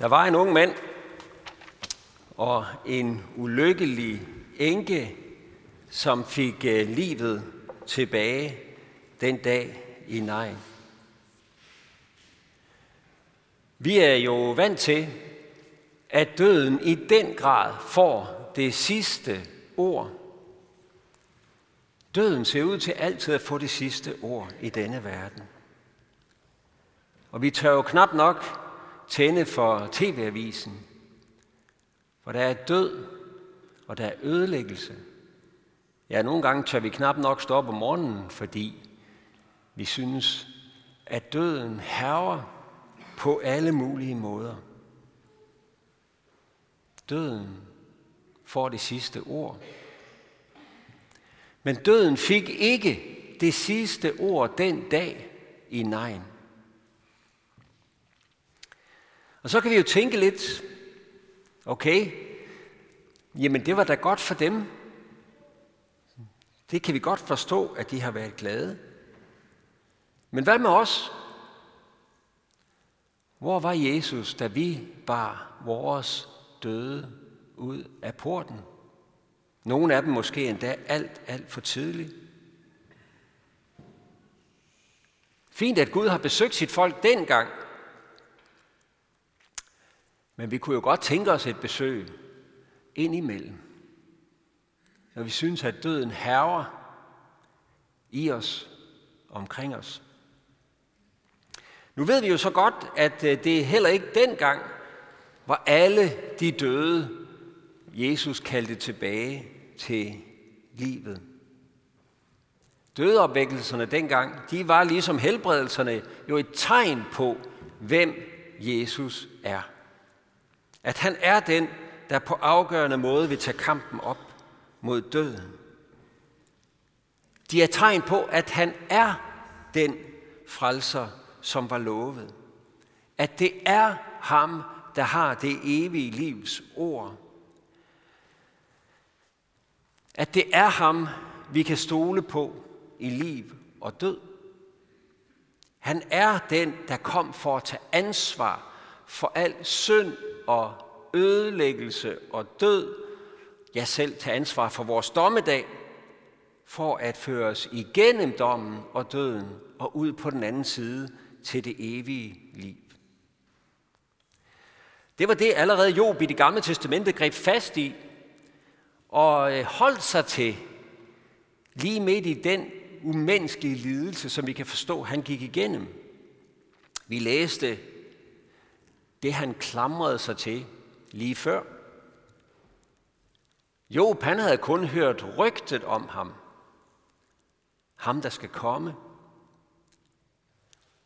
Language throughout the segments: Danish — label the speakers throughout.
Speaker 1: Der var en ung mand og en ulykkelig enke, som fik øh, livet tilbage den dag i nej. Vi er jo vant til, at døden i den grad får det sidste ord. Døden ser ud til altid at få det sidste ord i denne verden. Og vi tør jo knap nok tænde for tv-avisen, for der er død, og der er ødelæggelse. Ja, nogle gange tør vi knap nok stå op om morgenen, fordi vi synes, at døden herrer på alle mulige måder. Døden får det sidste ord. Men døden fik ikke det sidste ord den dag i nejen. Og så kan vi jo tænke lidt, okay, jamen det var da godt for dem. Det kan vi godt forstå, at de har været glade. Men hvad med os? Hvor var Jesus, da vi bar vores døde ud af porten? Nogle af dem måske endda alt, alt for tidligt. Fint, at Gud har besøgt sit folk dengang. Men vi kunne jo godt tænke os et besøg ind imellem. Når vi synes, at døden herrer i os, omkring os. Nu ved vi jo så godt, at øh, det heller ikke dengang var alle de døde, Jesus kaldte tilbage til livet. Dødeopvækkelserne dengang, de var ligesom helbredelserne jo et tegn på, hvem Jesus er. At han er den, der på afgørende måde vil tage kampen op mod døden. De er tegn på, at han er den frelser, som var lovet. At det er ham, der har det evige livs ord. At det er ham, vi kan stole på i liv og død. Han er den, der kom for at tage ansvar for al synd og ødelæggelse og død. Ja, selv tage ansvar for vores dommedag, for at føre os igennem dommen og døden og ud på den anden side til det evige liv. Det var det allerede Job i det gamle testamente greb fast i og øh, holdt sig til lige midt i den umenneskelige lidelse, som vi kan forstå, han gik igennem. Vi læste det, han klamrede sig til lige før. Job, han havde kun hørt rygtet om ham. Ham, der skal komme.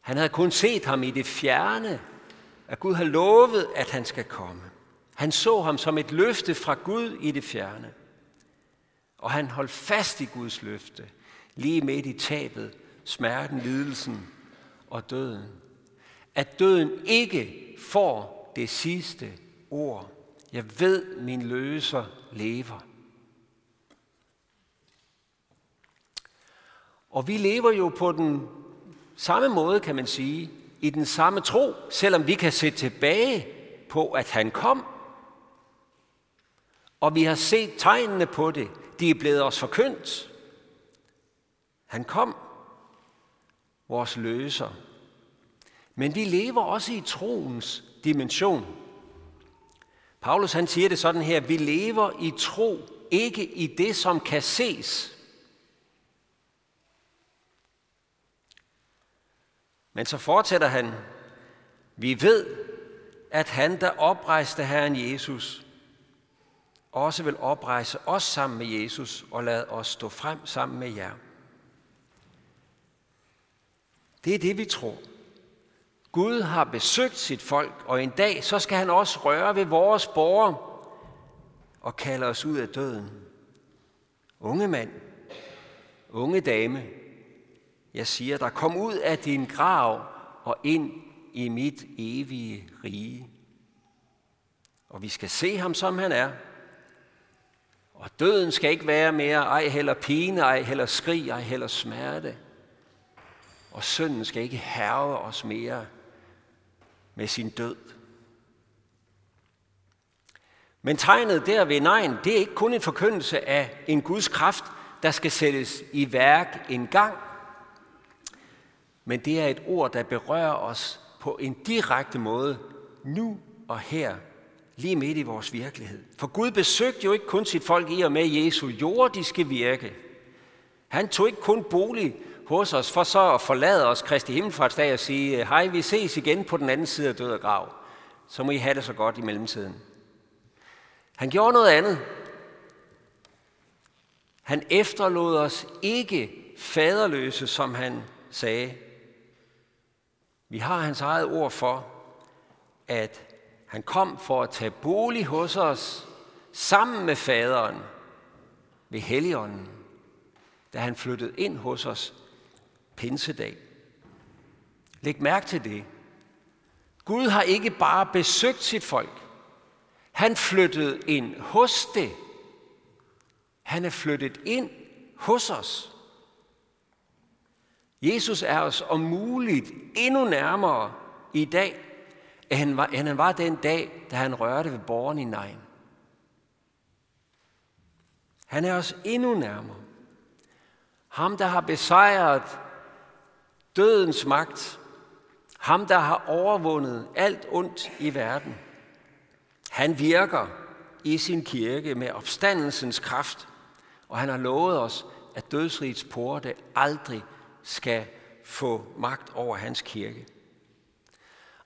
Speaker 1: Han havde kun set ham i det fjerne, at Gud har lovet, at han skal komme. Han så ham som et løfte fra Gud i det fjerne. Og han holdt fast i Guds løfte, lige midt i tabet, smerten, lidelsen og døden. At døden ikke får det sidste ord. Jeg ved, min løser lever. Og vi lever jo på den samme måde, kan man sige, i den samme tro, selvom vi kan se tilbage på, at han kom. Og vi har set tegnene på det. De er blevet os forkyndt. Han kom, vores løser. Men vi lever også i troens dimension. Paulus han siger det sådan her, vi lever i tro, ikke i det, som kan ses. Men så fortsætter han, vi ved, at han, der oprejste Herren Jesus, også vil oprejse os sammen med Jesus og lade os stå frem sammen med jer. Det er det, vi tror. Gud har besøgt sit folk, og en dag så skal han også røre ved vores borgere og kalde os ud af døden. Unge mand, unge dame, jeg siger dig, kom ud af din grav og ind i mit evige rige. Og vi skal se ham, som han er. Og døden skal ikke være mere, ej heller pine, ej heller skrig, ej heller smerte. Og synden skal ikke herve os mere med sin død. Men tegnet der ved nejen, det er ikke kun en forkyndelse af en Guds kraft, der skal sættes i værk en gang, men det er et ord, der berører os på en direkte måde, nu og her, lige midt i vores virkelighed. For Gud besøgte jo ikke kun sit folk i og med Jesu jordiske virke. Han tog ikke kun bolig hos os, for så at forlade os Kristi himmelfartsdag og sige, øh, hej, vi ses igen på den anden side af død og grav. Så må I have det så godt i mellemtiden. Han gjorde noget andet. Han efterlod os ikke faderløse, som han sagde. Vi har hans eget ord for, at han kom for at tage bolig hos os sammen med faderen ved Helligånden, da han flyttede ind hos os pinsedag. Læg mærke til det. Gud har ikke bare besøgt sit folk. Han flyttede ind hos det. Han er flyttet ind hos os. Jesus er os om muligt endnu nærmere i dag, end han var, end han var den dag, da han rørte ved borgeren i Nain. Han er os endnu nærmere. Ham, der har besejret dødens magt. Ham, der har overvundet alt ondt i verden. Han virker i sin kirke med opstandelsens kraft, og han har lovet os, at dødsrigets porte aldrig skal få magt over hans kirke.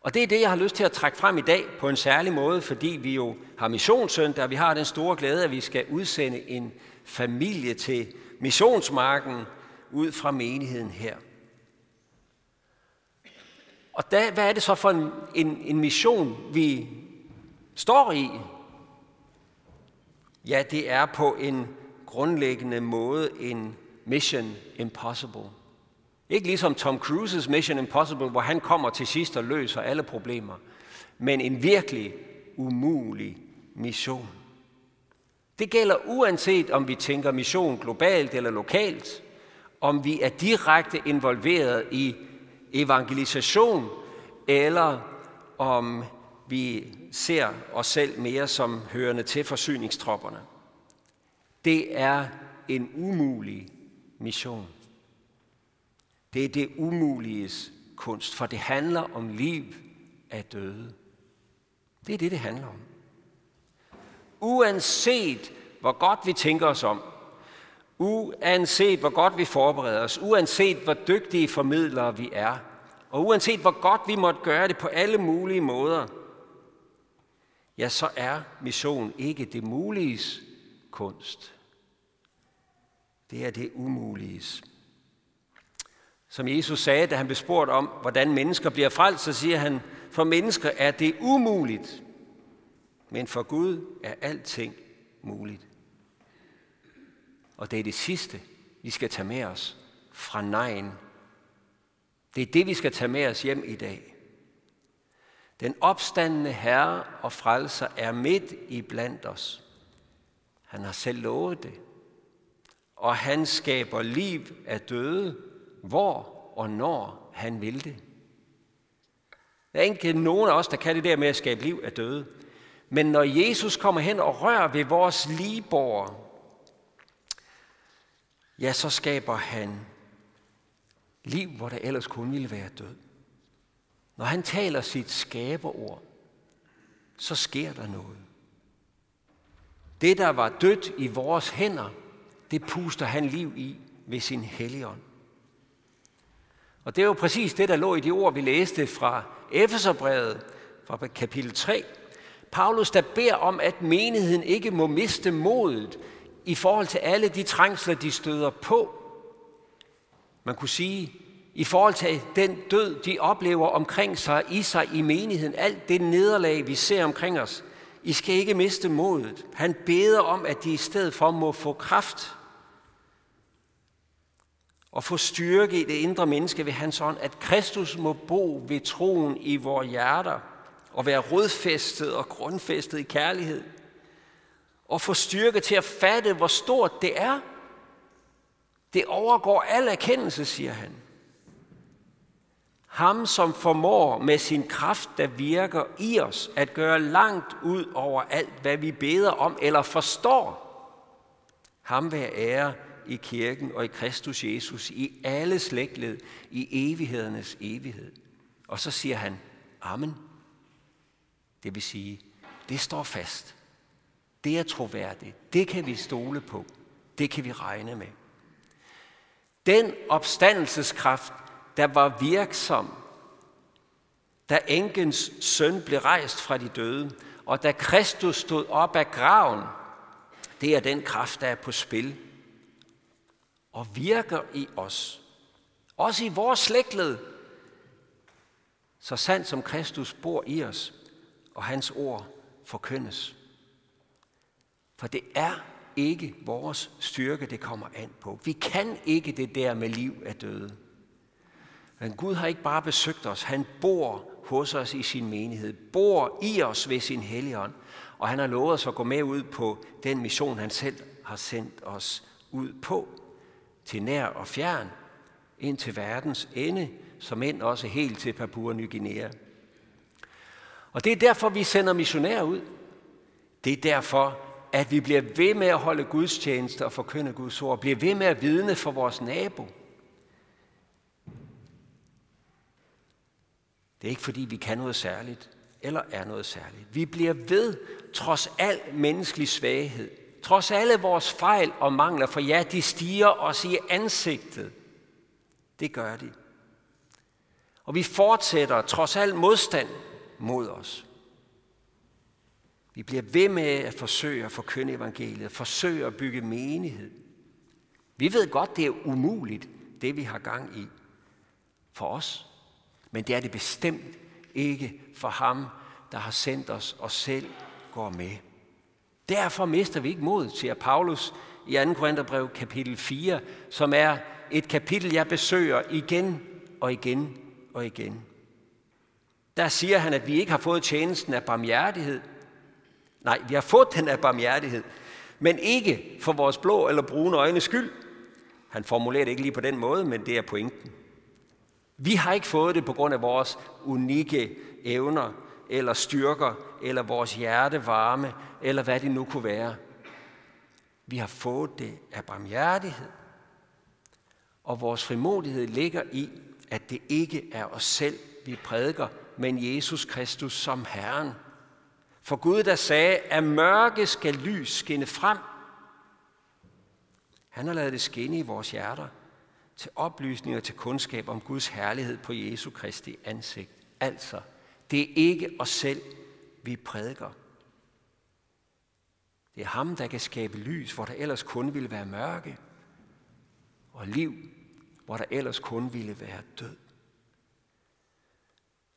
Speaker 1: Og det er det, jeg har lyst til at trække frem i dag på en særlig måde, fordi vi jo har missionssøndag, vi har den store glæde, at vi skal udsende en familie til missionsmarken ud fra menigheden her. Og da, hvad er det så for en, en, en mission, vi står i? Ja, det er på en grundlæggende måde en mission impossible. Ikke ligesom Tom Cruises Mission Impossible, hvor han kommer til sidst og løser alle problemer, men en virkelig umulig mission. Det gælder uanset om vi tænker mission globalt eller lokalt, om vi er direkte involveret i evangelisation, eller om vi ser os selv mere som hørende til forsyningstropperne. Det er en umulig mission. Det er det umuliges kunst, for det handler om liv af døde. Det er det, det handler om. Uanset hvor godt vi tænker os om, uanset hvor godt vi forbereder os, uanset hvor dygtige formidlere vi er, og uanset hvor godt vi måtte gøre det på alle mulige måder, ja, så er mission ikke det muliges kunst. Det er det umuliges. Som Jesus sagde, da han blev spurgt om, hvordan mennesker bliver frelst, så siger han, for mennesker er det umuligt, men for Gud er alting muligt. Og det er det sidste, vi skal tage med os fra nejen. Det er det, vi skal tage med os hjem i dag. Den opstandende Herre og frelser er midt i blandt os. Han har selv lovet det. Og han skaber liv af døde, hvor og når han vil det. Der er ikke nogen af os, der kan det der med at skabe liv af døde. Men når Jesus kommer hen og rører ved vores ligeborger, ja, så skaber han liv, hvor der ellers kun ville være død. Når han taler sit skaberord, så sker der noget. Det, der var dødt i vores hænder, det puster han liv i ved sin helligånd. Og det er jo præcis det, der lå i de ord, vi læste fra Efeserbrevet, fra kapitel 3. Paulus, der beder om, at menigheden ikke må miste modet i forhold til alle de trængsler, de støder på. Man kunne sige, i forhold til den død, de oplever omkring sig, i sig, i menigheden, alt det nederlag, vi ser omkring os. I skal ikke miste modet. Han beder om, at de i stedet for må få kraft og få styrke i det indre menneske ved hans ånd, at Kristus må bo ved troen i vores hjerter og være rodfæstet og grundfæstet i kærlighed. Og få styrke til at fatte, hvor stort det er. Det overgår al erkendelse, siger han. ham som formår med sin kraft, der virker i os, at gøre langt ud over alt, hvad vi beder om eller forstår. Ham vil ære i kirken og i Kristus Jesus i alle slægtled, i evighedernes evighed. Og så siger han, Amen. Det vil sige, det står fast. Det er troværdigt. Det kan vi stole på. Det kan vi regne med. Den opstandelseskraft, der var virksom, da enkens søn blev rejst fra de døde, og da Kristus stod op af graven, det er den kraft, der er på spil og virker i os. Også i vores slægtled. Så sandt som Kristus bor i os, og hans ord forkyndes. For det er ikke vores styrke, det kommer an på. Vi kan ikke det der med liv af døde. Men Gud har ikke bare besøgt os, han bor hos os i sin menighed, bor i os ved sin helligånd, og han har lovet os at gå med ud på den mission, han selv har sendt os ud på, til nær og fjern, ind til verdens ende, som end også helt til Papua Ny Guinea. Og det er derfor, vi sender missionærer ud. Det er derfor, at vi bliver ved med at holde Guds tjeneste og forkynde Guds ord, bliver ved med at vidne for vores nabo. Det er ikke fordi, vi kan noget særligt, eller er noget særligt. Vi bliver ved, trods al menneskelig svaghed, trods alle vores fejl og mangler, for ja, de stiger os i ansigtet. Det gør de. Og vi fortsætter trods al modstand mod os. Vi bliver ved med at forsøge at forkynde evangeliet, forsøge at bygge menighed. Vi ved godt, det er umuligt, det vi har gang i for os. Men det er det bestemt ikke for ham, der har sendt os og selv går med. Derfor mister vi ikke mod, siger Paulus i 2. Korintherbrev kapitel 4, som er et kapitel, jeg besøger igen og igen og igen. Der siger han, at vi ikke har fået tjenesten af barmhjertighed, Nej, vi har fået den af barmhjertighed, men ikke for vores blå eller brune øjnes skyld. Han formulerer det ikke lige på den måde, men det er pointen. Vi har ikke fået det på grund af vores unikke evner, eller styrker, eller vores hjertevarme, eller hvad det nu kunne være. Vi har fået det af barmhjertighed. Og vores frimodighed ligger i, at det ikke er os selv, vi prædiker, men Jesus Kristus som Herren for Gud, der sagde, at mørke skal lys skinne frem. Han har lavet det skinne i vores hjerter til oplysning og til kundskab om Guds herlighed på Jesu Kristi ansigt. Altså, det er ikke os selv, vi prædiker. Det er ham, der kan skabe lys, hvor der ellers kun ville være mørke, og liv, hvor der ellers kun ville være død.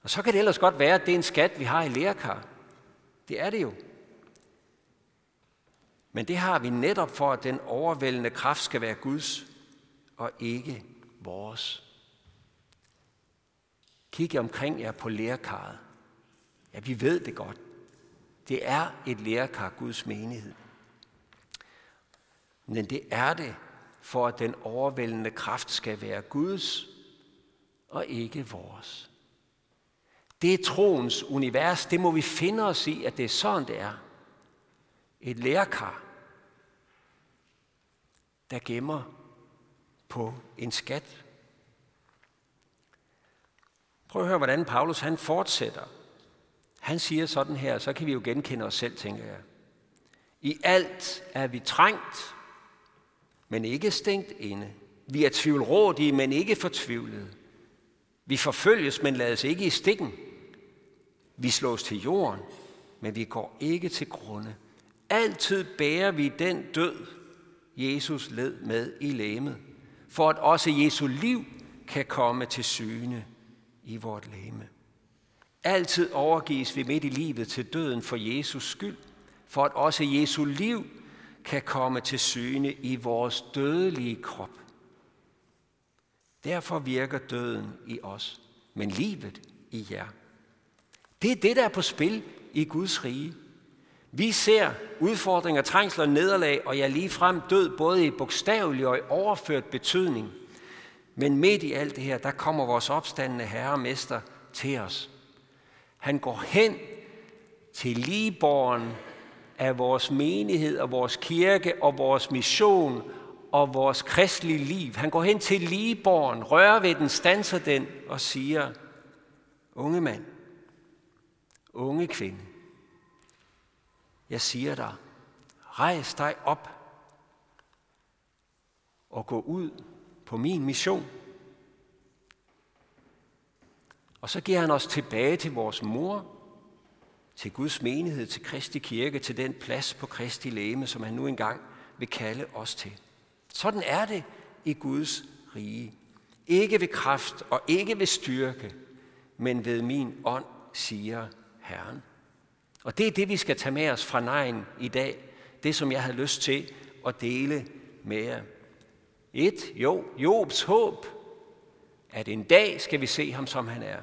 Speaker 1: Og så kan det ellers godt være, at det er en skat, vi har i lærkar. Det er det jo. Men det har vi netop for, at den overvældende kraft skal være Guds og ikke vores. Kig omkring jer på lærkaret. Ja, vi ved det godt. Det er et lærkar, Guds menighed. Men det er det, for at den overvældende kraft skal være Guds og ikke vores. Det er troens univers. Det må vi finde os i, at det er sådan, det er. Et lærkar, der gemmer på en skat. Prøv at høre, hvordan Paulus han fortsætter. Han siger sådan her, så kan vi jo genkende os selv, tænker jeg. I alt er vi trængt, men ikke stængt inde. Vi er tvivlrådige, men ikke fortvivlede. Vi forfølges, men lades ikke i stikken. Vi slås til jorden, men vi går ikke til grunde. Altid bærer vi den død, Jesus led med i læmet, for at også Jesu liv kan komme til syne i vort læme. Altid overgives vi midt i livet til døden for Jesus skyld, for at også Jesu liv kan komme til syne i vores dødelige krop. Derfor virker døden i os, men livet i jer. Det er det, der er på spil i Guds rige. Vi ser udfordringer, trængsler, nederlag og ja, lige frem død, både i bogstavelig og i overført betydning. Men midt i alt det her, der kommer vores opstandende herre og mester til os. Han går hen til ligeborgen af vores menighed og vores kirke og vores mission og vores kristelige liv. Han går hen til ligeborgen, rører ved den, stanser den og siger, unge mand, unge kvinde, jeg siger dig, rejs dig op og gå ud på min mission. Og så giver han os tilbage til vores mor, til Guds menighed, til Kristi kirke, til den plads på Kristi læme, som han nu engang vil kalde os til. Sådan er det i Guds rige. Ikke ved kraft og ikke ved styrke, men ved min ånd, siger Herren. Og det er det, vi skal tage med os fra nejen i dag. Det, som jeg havde lyst til at dele med jer. Et, jo, Jobs håb, at en dag skal vi se ham, som han er.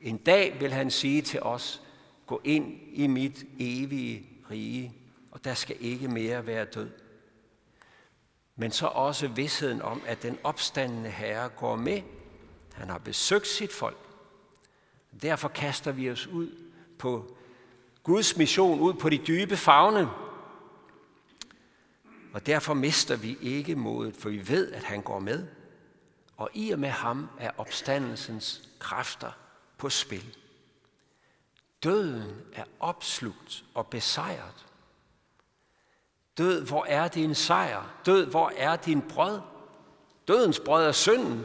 Speaker 1: En dag vil han sige til os, gå ind i mit evige rige, og der skal ikke mere være død. Men så også vidsheden om, at den opstandende Herre går med. Han har besøgt sit folk. Derfor kaster vi os ud på Guds mission, ud på de dybe fagne, og derfor mister vi ikke modet, for vi ved, at han går med. Og i og med ham er opstandelsens kræfter på spil. Døden er opslugt og besejret. Død, hvor er din sejr? Død, hvor er din brød? Dødens brød er synden.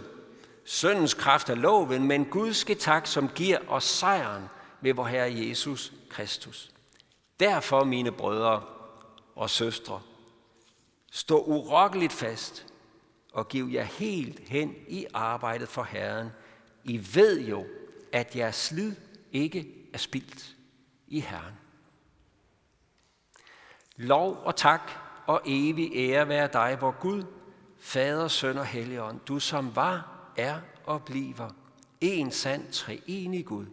Speaker 1: Syndens kraft er loven, men Gud skal tak, som giver os sejren ved vor Herre Jesus Kristus. Derfor, mine brødre og søstre, Stå urokkeligt fast og giv jer helt hen i arbejdet for Herren. I ved jo, at jeres slid ikke er spildt i Herren. Lov og tak og evig ære være dig, vor Gud, Fader, Søn og Helligånd, du som var, er og bliver en sand treenig Gud,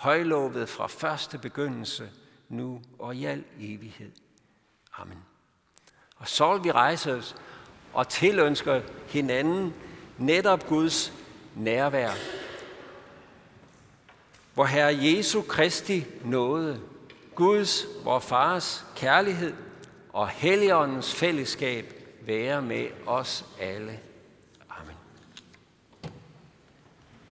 Speaker 1: højlovet fra første begyndelse, nu og i al evighed. Amen. Og så vil vi rejse os og tilønsker hinanden netop Guds nærvær. Hvor Herre Jesu Kristi nåde, Guds, vor Fars kærlighed og Helligåndens fællesskab være med os alle.